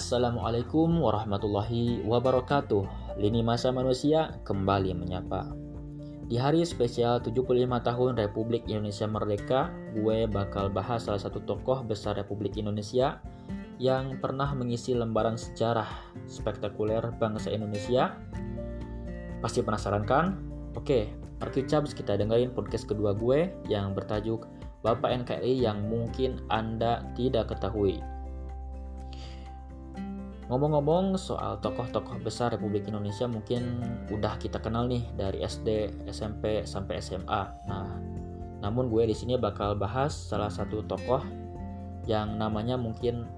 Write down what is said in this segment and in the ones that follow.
Assalamualaikum warahmatullahi wabarakatuh. Lini masa manusia kembali menyapa. Di hari spesial 75 tahun Republik Indonesia Merdeka, gue bakal bahas salah satu tokoh besar Republik Indonesia yang pernah mengisi lembaran sejarah spektakuler bangsa Indonesia. Pasti penasaran kan? Oke, Cabs kita dengerin podcast kedua gue yang bertajuk Bapak NKRI yang mungkin Anda tidak ketahui. Ngomong-ngomong soal tokoh-tokoh besar Republik Indonesia mungkin udah kita kenal nih dari SD, SMP sampai SMA. Nah, namun gue di sini bakal bahas salah satu tokoh yang namanya mungkin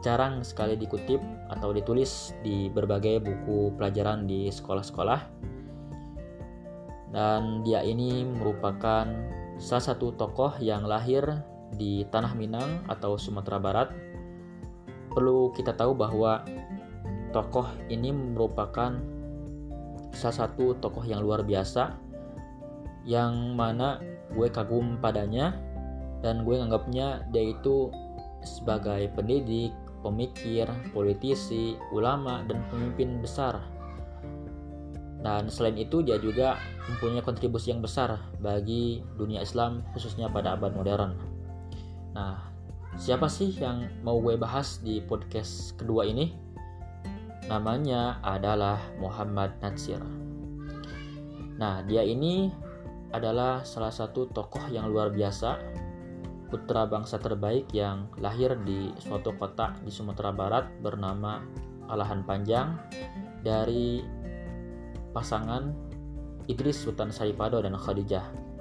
jarang sekali dikutip atau ditulis di berbagai buku pelajaran di sekolah-sekolah. Dan dia ini merupakan salah satu tokoh yang lahir di Tanah Minang atau Sumatera Barat perlu kita tahu bahwa tokoh ini merupakan salah satu tokoh yang luar biasa yang mana gue kagum padanya dan gue nganggapnya dia itu sebagai pendidik, pemikir, politisi, ulama, dan pemimpin besar. Dan selain itu dia juga mempunyai kontribusi yang besar bagi dunia Islam khususnya pada abad modern. Nah, Siapa sih yang mau gue bahas di podcast kedua ini? Namanya adalah Muhammad Natsir. Nah, dia ini adalah salah satu tokoh yang luar biasa, putra bangsa terbaik yang lahir di suatu kota di Sumatera Barat bernama Alahan Panjang dari pasangan Idris Sultan Saripado dan Khadijah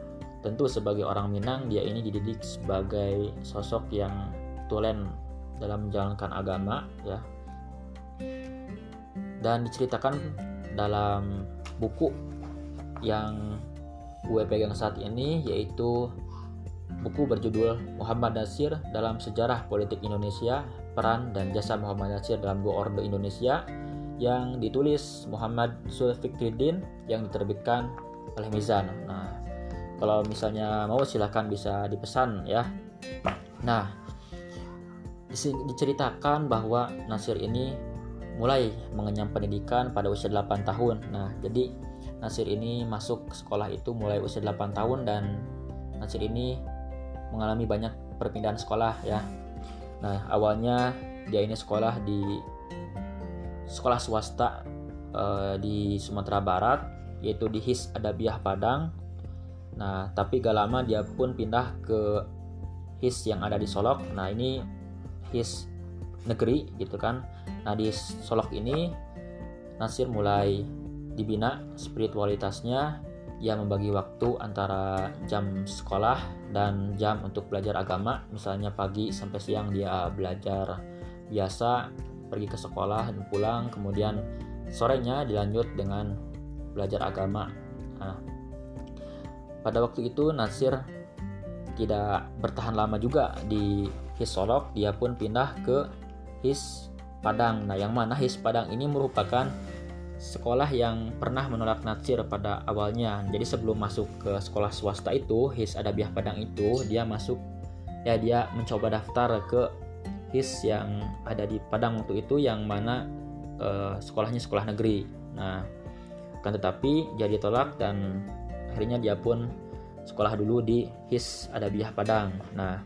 Tentu sebagai orang Minang dia ini dididik sebagai sosok yang tulen dalam menjalankan agama ya. Dan diceritakan dalam buku yang gue pegang saat ini yaitu buku berjudul Muhammad Nasir dalam Sejarah Politik Indonesia, Peran dan Jasa Muhammad Nasir dalam Dua Orde Indonesia yang ditulis Muhammad Sulfikriddin yang diterbitkan oleh Mizan. Nah, kalau misalnya mau silahkan bisa dipesan ya. Nah diceritakan bahwa Nasir ini mulai mengenyam pendidikan pada usia 8 tahun. Nah jadi Nasir ini masuk sekolah itu mulai usia 8 tahun dan Nasir ini mengalami banyak perpindahan sekolah ya. Nah awalnya dia ini sekolah di sekolah swasta eh, di Sumatera Barat yaitu di His Adabiah Padang Nah, tapi gak lama dia pun pindah ke HIS yang ada di Solok. Nah, ini HIS negeri gitu kan. Nah, di Solok ini Nasir mulai dibina spiritualitasnya. Ia membagi waktu antara jam sekolah dan jam untuk belajar agama. Misalnya pagi sampai siang dia belajar biasa, pergi ke sekolah dan pulang. Kemudian sorenya dilanjut dengan belajar agama. Nah, pada waktu itu Nasir tidak bertahan lama juga di His Solok, dia pun pindah ke His Padang. Nah, yang mana His Padang ini merupakan sekolah yang pernah menolak Nasir pada awalnya. Jadi sebelum masuk ke sekolah swasta itu, His Adabiah Padang itu, dia masuk ya dia mencoba daftar ke His yang ada di Padang waktu itu yang mana eh, sekolahnya sekolah negeri. Nah, kan tetapi jadi tolak dan akhirnya dia pun sekolah dulu di HIS Adabiah Padang. Nah,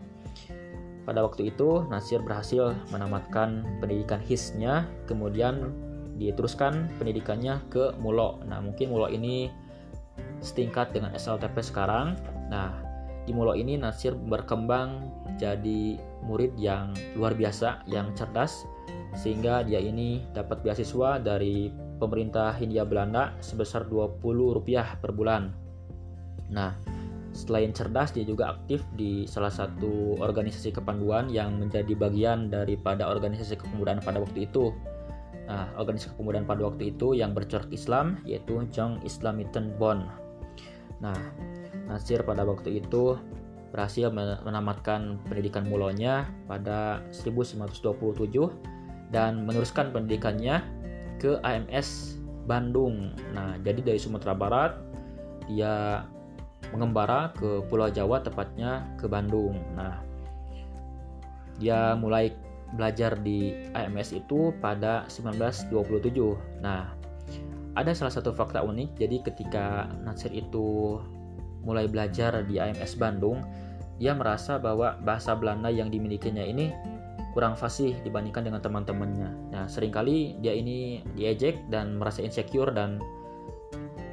pada waktu itu Nasir berhasil menamatkan pendidikan HIS-nya, kemudian diteruskan pendidikannya ke Mulo. Nah, mungkin Mulo ini setingkat dengan SLTP sekarang. Nah, di Mulo ini Nasir berkembang jadi murid yang luar biasa, yang cerdas, sehingga dia ini dapat beasiswa dari pemerintah Hindia Belanda sebesar 20 rupiah per bulan Nah, selain cerdas dia juga aktif di salah satu organisasi kepanduan yang menjadi bagian daripada organisasi kepemudaan pada waktu itu. Nah, organisasi kepemudaan pada waktu itu yang bercorak Islam yaitu Jong Islamiten Bond. Nah, Nasir pada waktu itu berhasil menamatkan pendidikan mulonya pada 1927 dan meneruskan pendidikannya ke AMS Bandung. Nah, jadi dari Sumatera Barat dia mengembara ke Pulau Jawa tepatnya ke Bandung. Nah, dia mulai belajar di AMS itu pada 1927. Nah, ada salah satu fakta unik. Jadi ketika Nasir itu mulai belajar di AMS Bandung, dia merasa bahwa bahasa Belanda yang dimilikinya ini kurang fasih dibandingkan dengan teman-temannya. Nah, sering kali dia ini diejek dan merasa insecure dan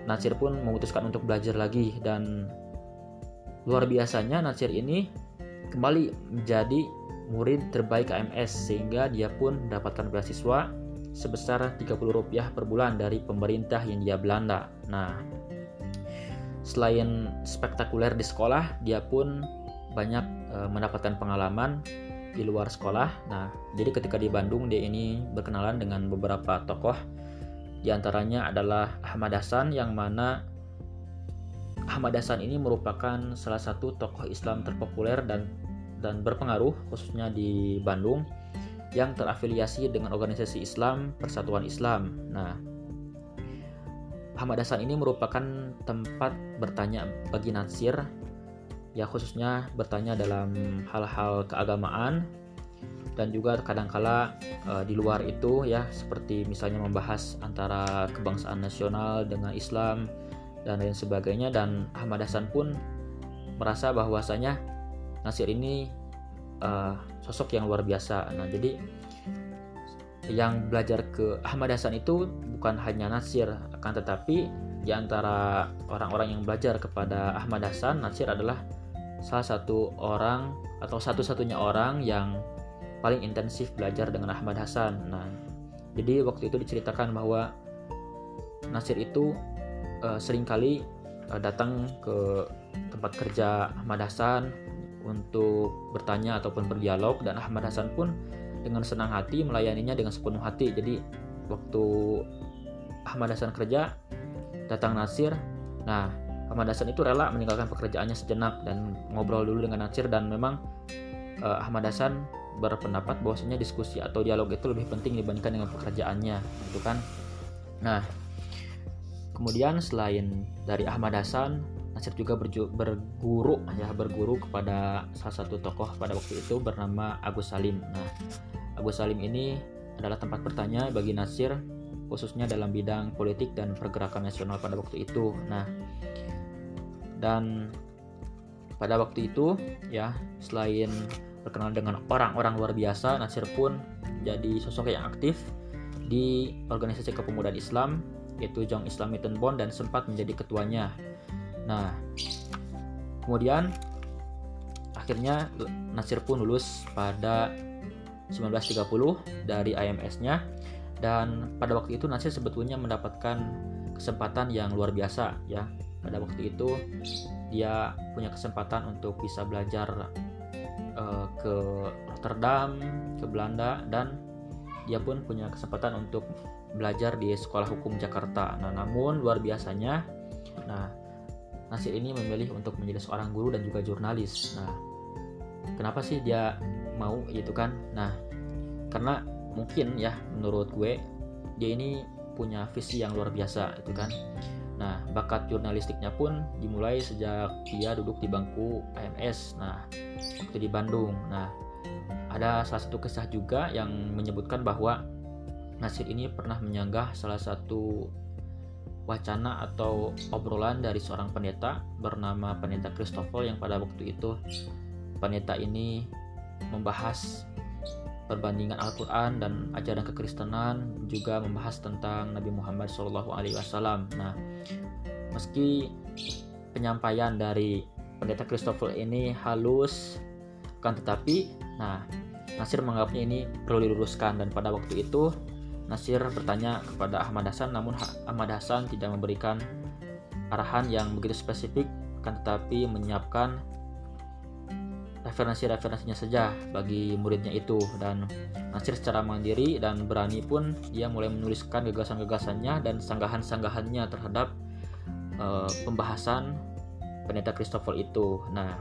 Nasir pun memutuskan untuk belajar lagi dan luar biasanya Nasir ini kembali menjadi murid terbaik AMS sehingga dia pun mendapatkan beasiswa sebesar 30 rupiah per bulan dari pemerintah Hindia Belanda. Nah, selain spektakuler di sekolah, dia pun banyak e, mendapatkan pengalaman di luar sekolah. Nah, jadi ketika di Bandung dia ini berkenalan dengan beberapa tokoh di antaranya adalah Ahmad Hasan yang mana Ahmad Hasan ini merupakan salah satu tokoh Islam terpopuler dan dan berpengaruh khususnya di Bandung yang terafiliasi dengan organisasi Islam Persatuan Islam. Nah, Ahmad Hasan ini merupakan tempat bertanya bagi Natsir ya khususnya bertanya dalam hal-hal keagamaan dan juga kadangkala uh, di luar itu ya seperti misalnya membahas antara kebangsaan nasional dengan Islam dan lain sebagainya dan Ahmad Hasan pun merasa bahwasanya Nasir ini uh, sosok yang luar biasa. Nah, jadi yang belajar ke Ahmad Hasan itu bukan hanya Nasir, akan tetapi di antara orang-orang yang belajar kepada Ahmad Hasan, Nasir adalah salah satu orang atau satu-satunya orang yang paling intensif belajar dengan Ahmad Hasan. Nah, jadi waktu itu diceritakan bahwa Nasir itu uh, sering kali uh, datang ke tempat kerja Ahmad Hasan untuk bertanya ataupun berdialog dan Ahmad Hasan pun dengan senang hati melayaninya dengan sepenuh hati. Jadi waktu Ahmad Hasan kerja datang Nasir, nah Ahmad Hasan itu rela meninggalkan pekerjaannya sejenak dan ngobrol dulu dengan Nasir dan memang uh, Ahmad Hasan berpendapat bahwasanya diskusi atau dialog itu lebih penting dibandingkan dengan pekerjaannya gitu kan nah kemudian selain dari Ahmad Hasan Nasir juga berguru ya berguru kepada salah satu tokoh pada waktu itu bernama Agus Salim. Nah, Agus Salim ini adalah tempat bertanya bagi Nasir khususnya dalam bidang politik dan pergerakan nasional pada waktu itu. Nah, dan pada waktu itu ya selain berkenal dengan orang-orang luar biasa, Nasir pun jadi sosok yang aktif di organisasi kepemudaan Islam yaitu Jong Islam Bond dan sempat menjadi ketuanya. Nah, kemudian akhirnya Nasir pun lulus pada 1930 dari IMS-nya dan pada waktu itu Nasir sebetulnya mendapatkan kesempatan yang luar biasa ya. Pada waktu itu dia punya kesempatan untuk bisa belajar uh, ke Rotterdam, ke Belanda dan dia pun punya kesempatan untuk belajar di Sekolah Hukum Jakarta. Nah, namun luar biasanya, nah Nasir ini memilih untuk menjadi seorang guru dan juga jurnalis. Nah, kenapa sih dia mau itu kan? Nah, karena mungkin ya menurut gue dia ini punya visi yang luar biasa itu kan bakat jurnalistiknya pun dimulai sejak dia duduk di bangku AMS. Nah, waktu di Bandung. Nah, ada salah satu kisah juga yang menyebutkan bahwa Nasir ini pernah menyanggah salah satu wacana atau obrolan dari seorang pendeta bernama pendeta Christopher yang pada waktu itu pendeta ini membahas perbandingan Al-Quran dan ajaran kekristenan juga membahas tentang Nabi Muhammad SAW. Nah, meski penyampaian dari pendeta Christopher ini halus, kan tetapi, nah Nasir menganggapnya ini perlu diluruskan. Dan pada waktu itu Nasir bertanya kepada Ahmad Hasan, namun Ahmad Hasan tidak memberikan arahan yang begitu spesifik, kan tetapi menyiapkan referensi-referensinya saja bagi muridnya itu. Dan Nasir secara mandiri dan berani pun dia mulai menuliskan gagasan-gagasannya dan sanggahan-sanggahannya terhadap uh, pembahasan pendeta Christopher itu. Nah,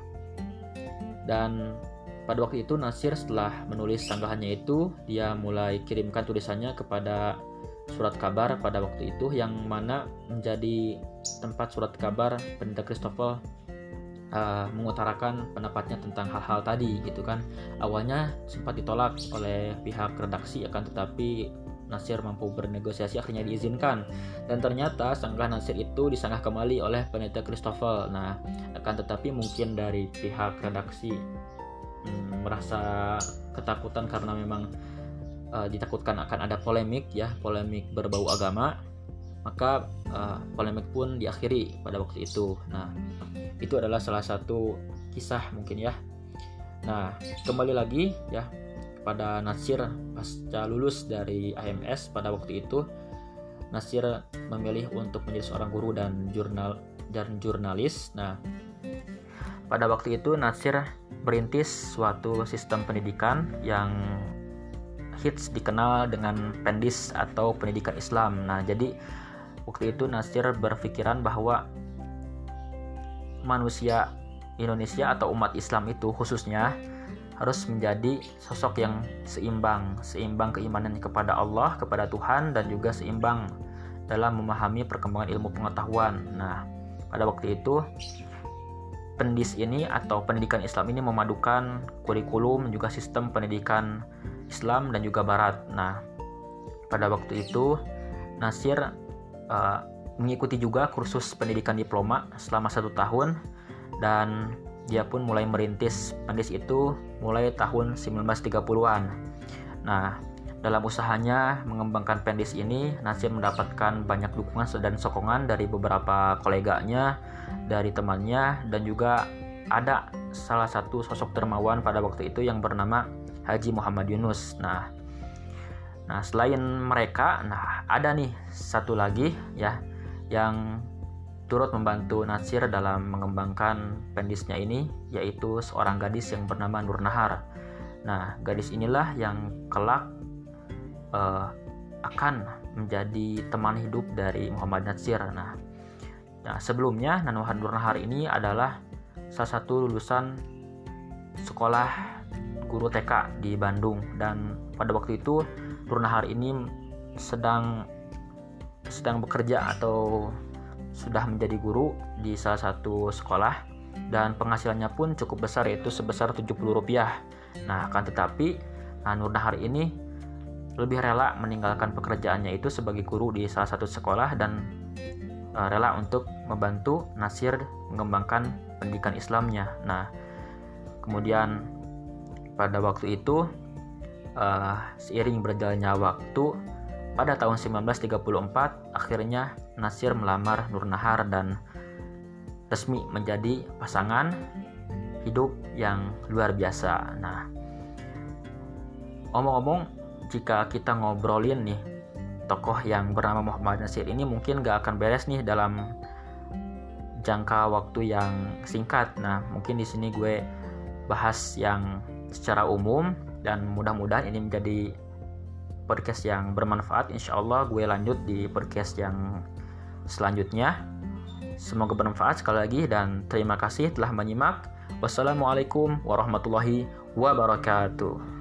dan pada waktu itu Nasir setelah menulis sanggahannya itu dia mulai kirimkan tulisannya kepada surat kabar pada waktu itu yang mana menjadi tempat surat kabar pendeta Christopher uh, mengutarakan pendapatnya tentang hal-hal tadi gitu kan awalnya sempat ditolak oleh pihak redaksi akan tetapi Nasir mampu bernegosiasi akhirnya diizinkan. Dan ternyata sanggah Nasir itu disanggah kembali oleh peneliti Christopher. Nah akan tetapi mungkin dari pihak redaksi hmm, merasa ketakutan karena memang uh, ditakutkan akan ada polemik ya polemik berbau agama maka uh, polemik pun diakhiri pada waktu itu. Nah itu adalah salah satu kisah mungkin ya. Nah kembali lagi ya pada Nasir pasca lulus dari AMS pada waktu itu Nasir memilih untuk menjadi seorang guru dan jurnal dan jurnalis nah pada waktu itu Nasir merintis suatu sistem pendidikan yang hits dikenal dengan pendis atau pendidikan Islam. Nah, jadi waktu itu Nasir berpikiran bahwa manusia Indonesia atau umat Islam itu khususnya harus menjadi sosok yang seimbang, seimbang keimanan kepada Allah, kepada Tuhan dan juga seimbang dalam memahami perkembangan ilmu pengetahuan. Nah, pada waktu itu pendis ini atau pendidikan Islam ini memadukan kurikulum juga sistem pendidikan Islam dan juga Barat. Nah, pada waktu itu Nasir uh, mengikuti juga kursus pendidikan diploma selama satu tahun dan dia pun mulai merintis pendis itu mulai tahun 1930-an. Nah, dalam usahanya mengembangkan pendis ini, Nasir mendapatkan banyak dukungan dan sokongan dari beberapa koleganya, dari temannya, dan juga ada salah satu sosok dermawan pada waktu itu yang bernama Haji Muhammad Yunus. Nah, nah selain mereka, nah ada nih satu lagi ya yang turut membantu Nasir dalam mengembangkan pendisnya ini yaitu seorang gadis yang bernama Nur Nahar. Nah, gadis inilah yang kelak uh, akan menjadi teman hidup dari Muhammad Nasir. Nah, nah sebelumnya Nanuhan Nur Nahar ini adalah salah satu lulusan sekolah guru TK di Bandung dan pada waktu itu Nur Nahar ini sedang sedang bekerja atau sudah menjadi guru di salah satu sekolah dan penghasilannya pun cukup besar yaitu sebesar 70 rupiah. Nah, akan tetapi nah, Nur Nahar ini lebih rela meninggalkan pekerjaannya itu sebagai guru di salah satu sekolah dan uh, rela untuk membantu Nasir mengembangkan pendidikan Islamnya. Nah, kemudian pada waktu itu uh, seiring berjalannya waktu pada tahun 1934, akhirnya Nasir melamar Nur Nahar dan resmi menjadi pasangan hidup yang luar biasa. Nah, omong-omong, jika kita ngobrolin nih tokoh yang bernama Muhammad Nasir ini mungkin gak akan beres nih dalam jangka waktu yang singkat. Nah, mungkin di sini gue bahas yang secara umum dan mudah-mudahan ini menjadi podcast yang bermanfaat insya Allah gue lanjut di podcast yang selanjutnya. Semoga bermanfaat sekali lagi dan terima kasih telah menyimak. Wassalamualaikum warahmatullahi wabarakatuh